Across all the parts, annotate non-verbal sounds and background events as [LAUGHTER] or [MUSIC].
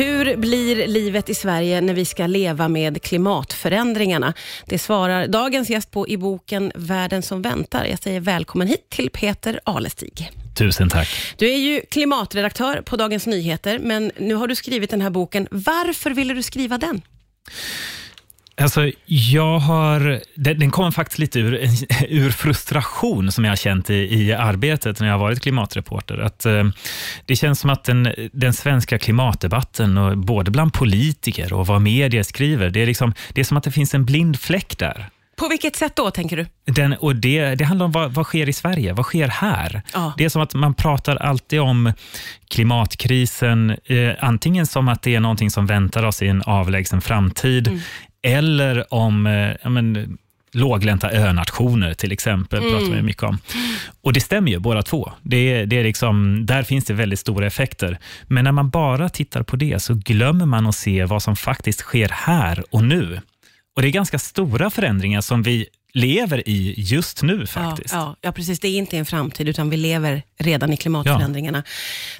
Hur blir livet i Sverige när vi ska leva med klimatförändringarna? Det svarar dagens gäst på i boken Världen som väntar. Jag säger välkommen hit till Peter Alestig. Tusen tack. Du är ju klimatredaktör på Dagens Nyheter, men nu har du skrivit den här boken. Varför ville du skriva den? Alltså, jag har, den, den kommer faktiskt lite ur, [LAUGHS] ur frustration som jag har känt i, i arbetet när jag har varit klimatreporter. Att, eh, det känns som att den, den svenska klimatdebatten, och både bland politiker och vad media skriver, det är, liksom, det är som att det finns en blind fläck där. På vilket sätt då, tänker du? Den, och det, det handlar om vad, vad sker i Sverige, vad sker här? Ja. Det är som att man pratar alltid om klimatkrisen, eh, antingen som att det är någonting som väntar oss i en avlägsen framtid, Mm. Eller om eh, ja, men, låglänta önationer till exempel, Mm. pratar vi mycket om. Och det stämmer ju båda två. Det, det är liksom, där finns det väldigt stora effekter. Men när man bara tittar på det så glömmer man att se vad som faktiskt sker här och nu. Och det är ganska stora förändringar som vi lever i just nu faktiskt. Ja, ja, ja, precis. Det är inte en framtid, utan vi lever redan i klimatförändringarna.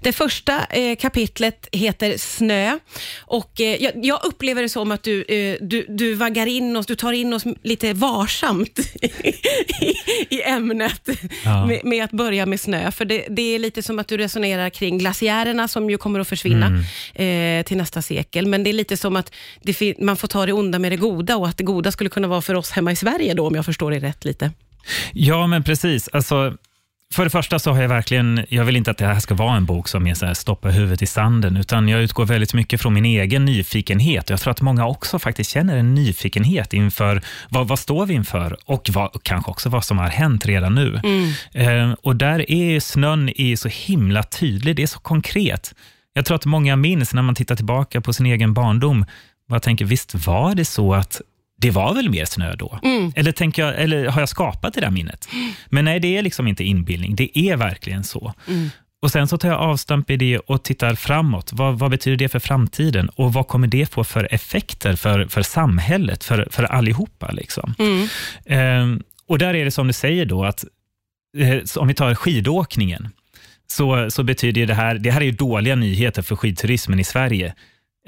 Det första eh, kapitlet heter Snö. Och, eh, jag, jag upplever det som att du, eh, du, du vaggar in oss, du tar in oss lite varsamt [LAUGHS] i, i ämnet Ja. med, med att börja med snö. För det, det är lite som att du resonerar kring glaciärerna som ju kommer att försvinna Mm. eh, till nästa sekel. Men det är lite som att det, man får ta det onda med det goda och att det goda skulle kunna vara för oss hemma i Sverige då, om jag förstår det rätt lite. Ja, men precis. Alltså, för det första så har jag verkligen, jag vill inte att det här ska vara en bok som är så här stoppa huvudet i sanden, utan jag utgår väldigt mycket från min egen nyfikenhet. Jag tror att många också faktiskt känner en nyfikenhet inför vad, vad står vi inför och vad, och kanske också vad som har hänt redan nu. Eh, och där är snön är så himla tydlig, det är så konkret. Jag tror att många minns när man tittar tillbaka på sin egen barndom, bara tänker, visst var det så att det var väl mer snö då? Eller, tänker jag, eller har jag skapat det där minnet? Men nej, det är liksom inte inbildning. Det är verkligen så. Och Sen så tar jag avstamp i det och tittar framåt. Vad, vad betyder det för framtiden? Och vad kommer det få för effekter för, för samhället, för, för allihopa? Liksom? Ehm, och där är det som du säger då, att eh, om vi tar skidåkningen, så, så betyder det här, det här är dåliga nyheter för skidturismen i Sverige.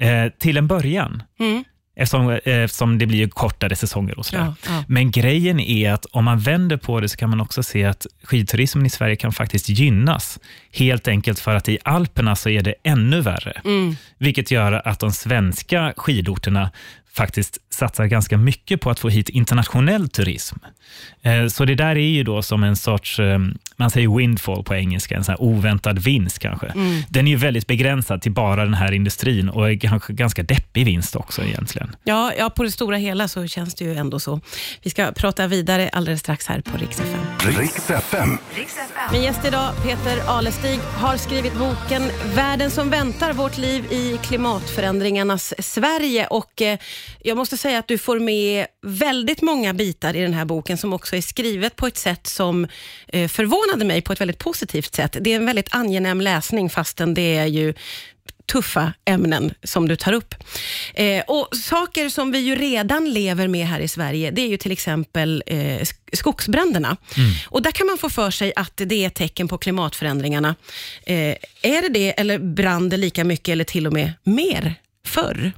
Eh, till en början, Mm. Eftersom, eftersom det blir kortare säsonger och sådär. Ja, ja. Men grejen är att om man vänder på det så kan man också se att skidturismen i Sverige kan faktiskt gynnas. Helt enkelt för att i Alperna så är det ännu värre. Mm. Vilket gör att de svenska skidorterna faktiskt satsar ganska mycket på att få hit internationell turism. Eh, Så det där är ju då som en sorts, eh, man säger windfall på engelska, en sån här oväntad vinst kanske. Mm. Den är ju väldigt begränsad till bara den här industrin och är kanske ganska deppig vinst också egentligen. Ja, ja, på det stora hela så känns det ju ändå så. Vi ska prata vidare alldeles strax här på Rix FM. Riks FM. Min gäst idag, Peter Alestig, har skrivit boken Världen som väntar, vårt liv i klimatförändringarnas Sverige. Och eh, Jag måste säga att du får med väldigt många bitar i den här boken som också är skrivet på ett sätt som eh, förvånade mig på ett väldigt positivt sätt. Det är en väldigt angenäm läsning fastän det är ju tuffa ämnen som du tar upp. Eh, och Saker som vi ju redan lever med här i Sverige, det är ju till exempel eh, sk- skogsbränderna. Och Där kan man få för sig att det är tecken på klimatförändringarna. Eh, är det det, eller brann det lika mycket, eller till och med mer? Förr?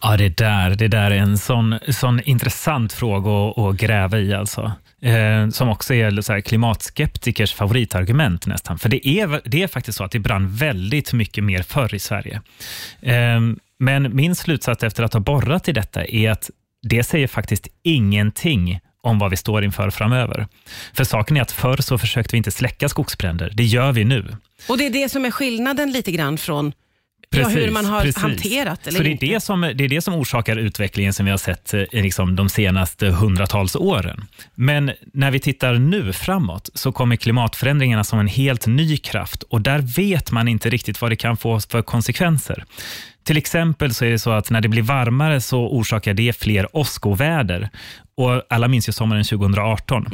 Ja, det där, det där är en sån, sån intressant fråga att, att gräva i. Alltså. Eh, som också är så här, klimatskeptikers favoritargument nästan. För det är, det är faktiskt så att det brann väldigt mycket mer förr i Sverige. Eh, men min slutsats efter att ha borrat i detta är att det säger faktiskt ingenting om vad vi står inför framöver. För saken är att förr så försökte vi inte släcka skogsbränder. Det gör vi nu. Och Det är det som är skillnaden lite grann från ja, Precis, hur man har precis. hanterat eller Så det är det, som, det är det som orsakar utvecklingen som vi har sett eh, liksom, de senaste hundratals åren. Men när vi tittar nu framåt så kommer klimatförändringarna som en helt ny kraft och där vet man inte riktigt vad det kan få för konsekvenser. Till exempel så är det så att när det blir varmare så orsakar det fler åskoväder. Och alla minns ju sommaren 2018.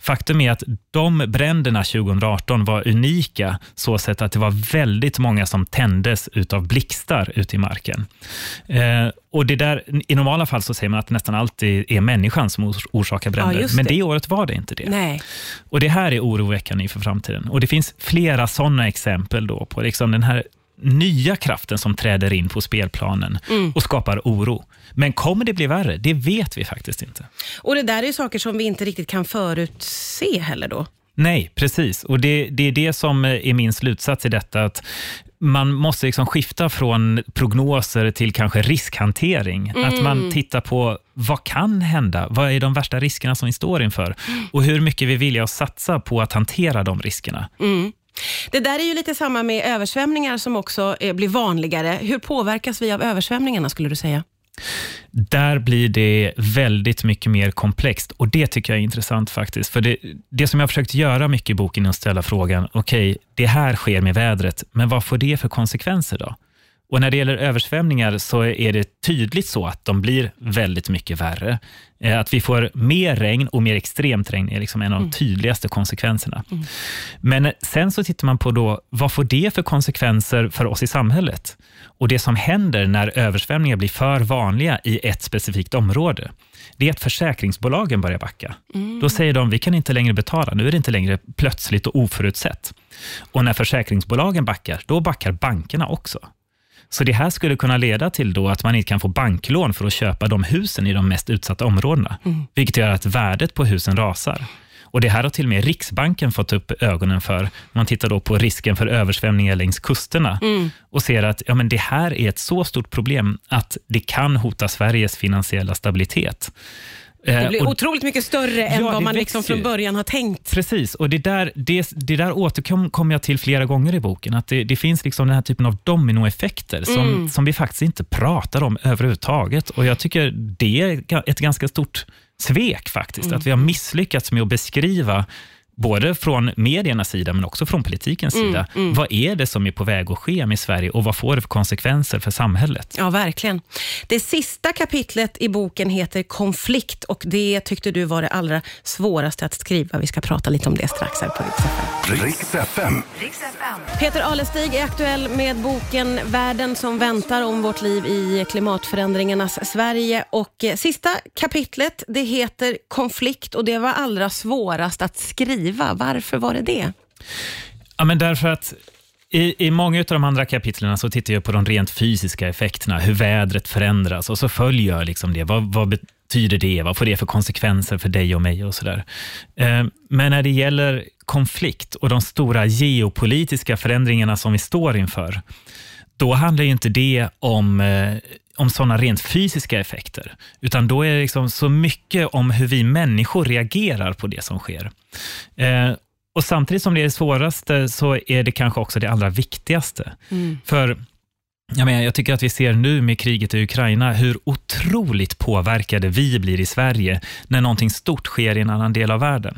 Faktum är att de bränderna 2018 var unika så sätt att det var väldigt många som tändes utav blixtar ute i marken. Eh, och det där, I normala fall så säger man att nästan alltid är människan som ors- orsakar bränder. just Men det. det året var det inte det. Nej. Och Det här är oroväckande inför framtiden. Och Det finns flera sådana exempel då på liksom den här nya kraften som träder in på spelplanen Mm. och skapar oro. Men kommer det bli värre? Det vet vi faktiskt inte. Och det där är ju saker som vi inte riktigt kan förutse heller då. Nej, precis. Och det, det är det som är min slutsats i detta. att man måste liksom skifta från prognoser till kanske riskhantering. Att man tittar på vad kan hända? Vad är de värsta riskerna som vi står inför? Och hur mycket vi vill att satsa på att hantera de riskerna. Mm. Det där är ju lite samma med översvämningar som också eh, blir vanligare. Hur påverkas vi av översvämningarna skulle du säga? Där blir det väldigt mycket mer komplext och det tycker jag är intressant faktiskt. För det, det som jag har försökt göra mycket i boken är att ställa frågan, okej, det här sker med vädret, men vad får det för konsekvenser då? Och när det gäller översvämningar så är det tydligt så att de blir väldigt mycket värre. Eh, Att vi får mer regn och mer extremt regn är liksom en av de tydligaste konsekvenserna. Men sen så tittar man på då, vad får det för konsekvenser för oss i samhället? Och det som händer när översvämningar blir för vanliga i ett specifikt område, det är att försäkringsbolagen börjar backa. Då säger de, vi kan inte längre betala, nu är det inte längre plötsligt och oförutsett. Och när försäkringsbolagen backar, då backar bankerna också. Så det här skulle kunna leda till då att man inte kan få banklån för att köpa de husen i de mest utsatta områdena, vilket gör att värdet på husen rasar. Och Det här har till och med Riksbanken fått upp ögonen för. Man tittar då på risken för översvämningar längs kusterna och ser att ja, men det här är ett så stort problem att det kan hota Sveriges finansiella stabilitet. Eh, Det blir och- otroligt mycket större än Ja, vad man liksom från början har tänkt. Precis, och det där, det, det där återkom jag till flera gånger i boken. Att det, det finns liksom den här typen av dominoeffekter som, som vi faktiskt inte pratar om överhuvudtaget. Och Jag tycker det är ett ganska stort svek faktiskt. Att vi har misslyckats med att beskriva både från mediernas sida, men också från politikens sida. Vad är det som är på väg att ske med Sverige och vad får det för konsekvenser för samhället? Ja, verkligen. Det sista kapitlet i boken heter Konflikt och det tyckte du var det allra svåraste att skriva. Vi ska prata lite om det strax här på. Riks FM. Peter Alestig är aktuell med boken Världen som väntar om vårt liv i klimatförändringarnas Sverige. Och eh, Sista kapitlet det heter Konflikt och det var allra svårast att skriva. Varför var det det? Ja, men därför att i, I många av de andra kapitlen så tittar jag på de rent fysiska effekterna, hur vädret förändras och så följer jag liksom det. Vad, vad betyder det? Vad får det för konsekvenser för dig och mig och sådär. Eh, men när det gäller konflikt och de stora geopolitiska förändringarna som vi står inför, då handlar inte det om, eh, om sådana rent fysiska effekter, utan då är det liksom så mycket om hur vi människor reagerar på det som sker. Eh, och Samtidigt som det är det svåraste så är det kanske också det allra viktigaste. För jag, menar, jag tycker att vi ser nu med kriget i Ukraina hur otroligt påverkade vi blir i Sverige när någonting stort sker i en annan del av världen.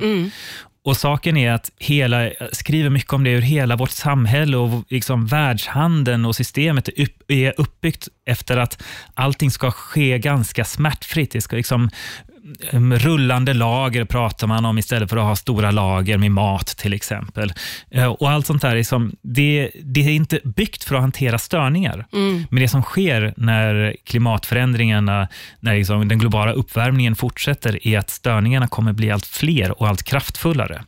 Och Saken är att hela, jag skriver mycket om det, hur hela vårt samhälle och liksom världshandeln och systemet är, upp, är uppbyggt efter att allting ska ske ganska smärtfritt. Det ska liksom rullande lager pratar man om istället för att ha stora lager med mat till exempel. Eh, Och allt sånt där, är som, det, det är inte byggt för att hantera störningar. Men det som sker när klimatförändringarna, när liksom den globala uppvärmningen fortsätter, är att störningarna kommer bli allt fler och allt kraftfullare.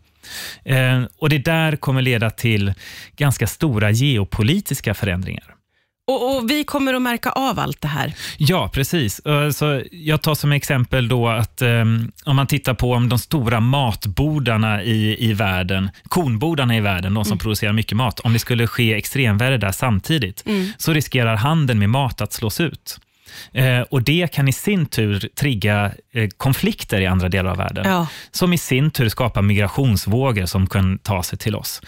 Eh, Och Det där kommer leda till ganska stora geopolitiska förändringar. Och, och Vi kommer att märka av allt det här. Ja, precis. Eh, Så jag tar som exempel då att eh, om man tittar på om de stora matbordarna i, i världen, kornbordarna i världen, de som producerar mycket mat, om det skulle ske extremväder där samtidigt, så riskerar handeln med mat att slås ut. Eh, och Det kan i sin tur trigga eh, konflikter i andra delar av världen, Ja. som i sin tur skapar migrationsvågor som kan ta sig till oss.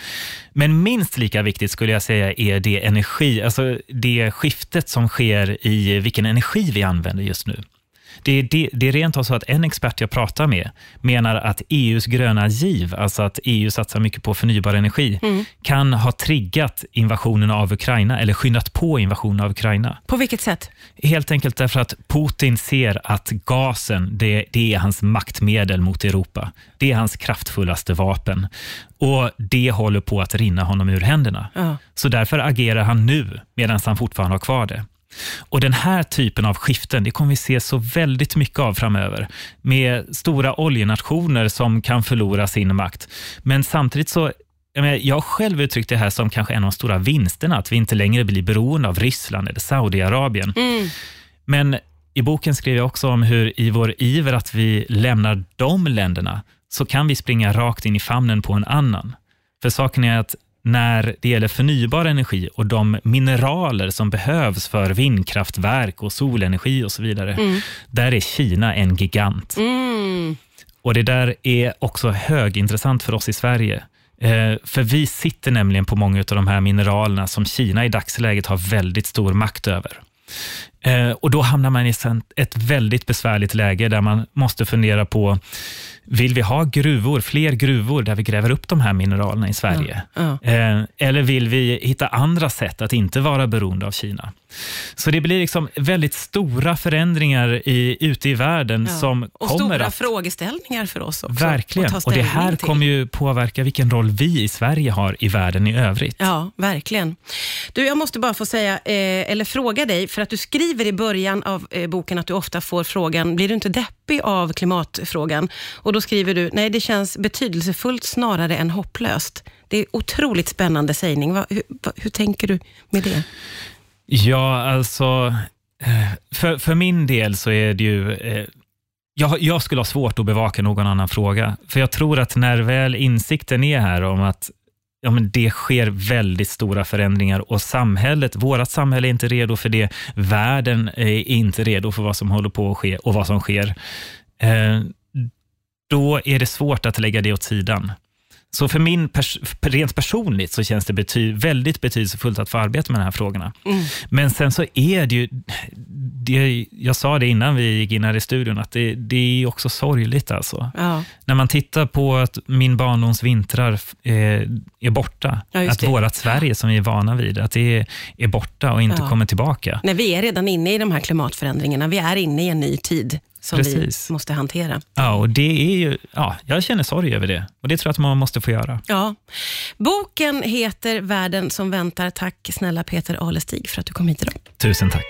Men minst lika viktigt skulle jag säga är det energi, alltså det skiftet som sker i vilken energi vi använder just nu. Det är, det, det är rent av så att en expert jag pratar med menar att EUs gröna giv, alltså att EU satsar mycket på förnybar energi, kan ha triggat invasionen av Ukraina eller skyndat på invasionen av Ukraina. På vilket sätt? Helt enkelt därför att Putin ser att gasen, det, det är hans maktmedel mot Europa. Det är hans kraftfullaste vapen. Och det håller på att rinna honom ur händerna. Ja. Så därför agerar han nu, medan han fortfarande har kvar det. Och Den här typen av skiften det kommer vi se så väldigt mycket av framöver. Med stora oljenationer som kan förlora sin makt. Men samtidigt så jag, har själv uttryckt det här som kanske en av de stora vinsterna, att vi inte längre blir beroende av Ryssland eller Saudiarabien. Mm. Men i boken skriver jag också om hur i vår iver att vi lämnar de länderna, så kan vi springa rakt in i famnen på en annan. För saken är att när det gäller förnybar energi och de mineraler som behövs för vindkraftverk och solenergi och så vidare, där är Kina en gigant. Mm. Och Det där är också högintressant för oss i Sverige. Eh, för vi sitter nämligen på många av de här mineralerna som Kina i dagsläget har väldigt stor makt över. Eh, och Då hamnar man i ett väldigt besvärligt läge där man måste fundera på, vill vi ha gruvor, fler gruvor där vi gräver upp de här mineralerna i Sverige? Ja, Eh, eller vill vi hitta andra sätt att inte vara beroende av Kina? Så det blir liksom väldigt stora förändringar i, ute i världen Ja. som Och kommer stora att frågeställningar för oss också. Verkligen. Och det här till. kommer ju påverka vilken roll vi i Sverige har i världen i övrigt. Ja, verkligen. Du, jag måste bara få säga, eh, eller fråga dig, för att du skriver i början av eh, boken att du ofta får frågan, blir du inte deppig av klimatfrågan? Och då skriver du, nej det känns betydelsefullt snarare än hopplöst. Det är otroligt spännande sägning. Va, hur, va, hur tänker du med det? Ja, alltså, eh, för, för min del så är det ju... eh, Jag, jag skulle ha svårt att bevaka någon annan fråga. För jag tror att när väl insikten är här om att ja, men det sker väldigt stora förändringar och samhället, vårt samhälle är inte redo för det. Världen eh, är inte redo för vad som håller på att ske och vad som sker. Eh, då är det svårt att lägga det åt sidan. Så för min pers rent personligt så känns det bety väldigt betydelsefullt att få arbeta med de här frågorna. Mm. Men sen så är det ju, det, jag sa det innan vi gick in här i studion, att det, det är också sorgligt alltså. Ja, När man tittar på att min barndoms vintrar eh, är borta, Ja, att det. vårat Sverige som vi är vana vid, att det är, är borta och inte Ja. kommer tillbaka. Nej, vi är redan inne i de här klimatförändringarna. Vi är inne i en ny tid som Precis. vi måste hantera. Ja, och det är ju, ja, jag känner sorg över det och det tror jag att man måste få göra. Ja. Boken heter Världen som väntar. Tack snälla Peter Alestig för att du kom hit idag. Tusen tack.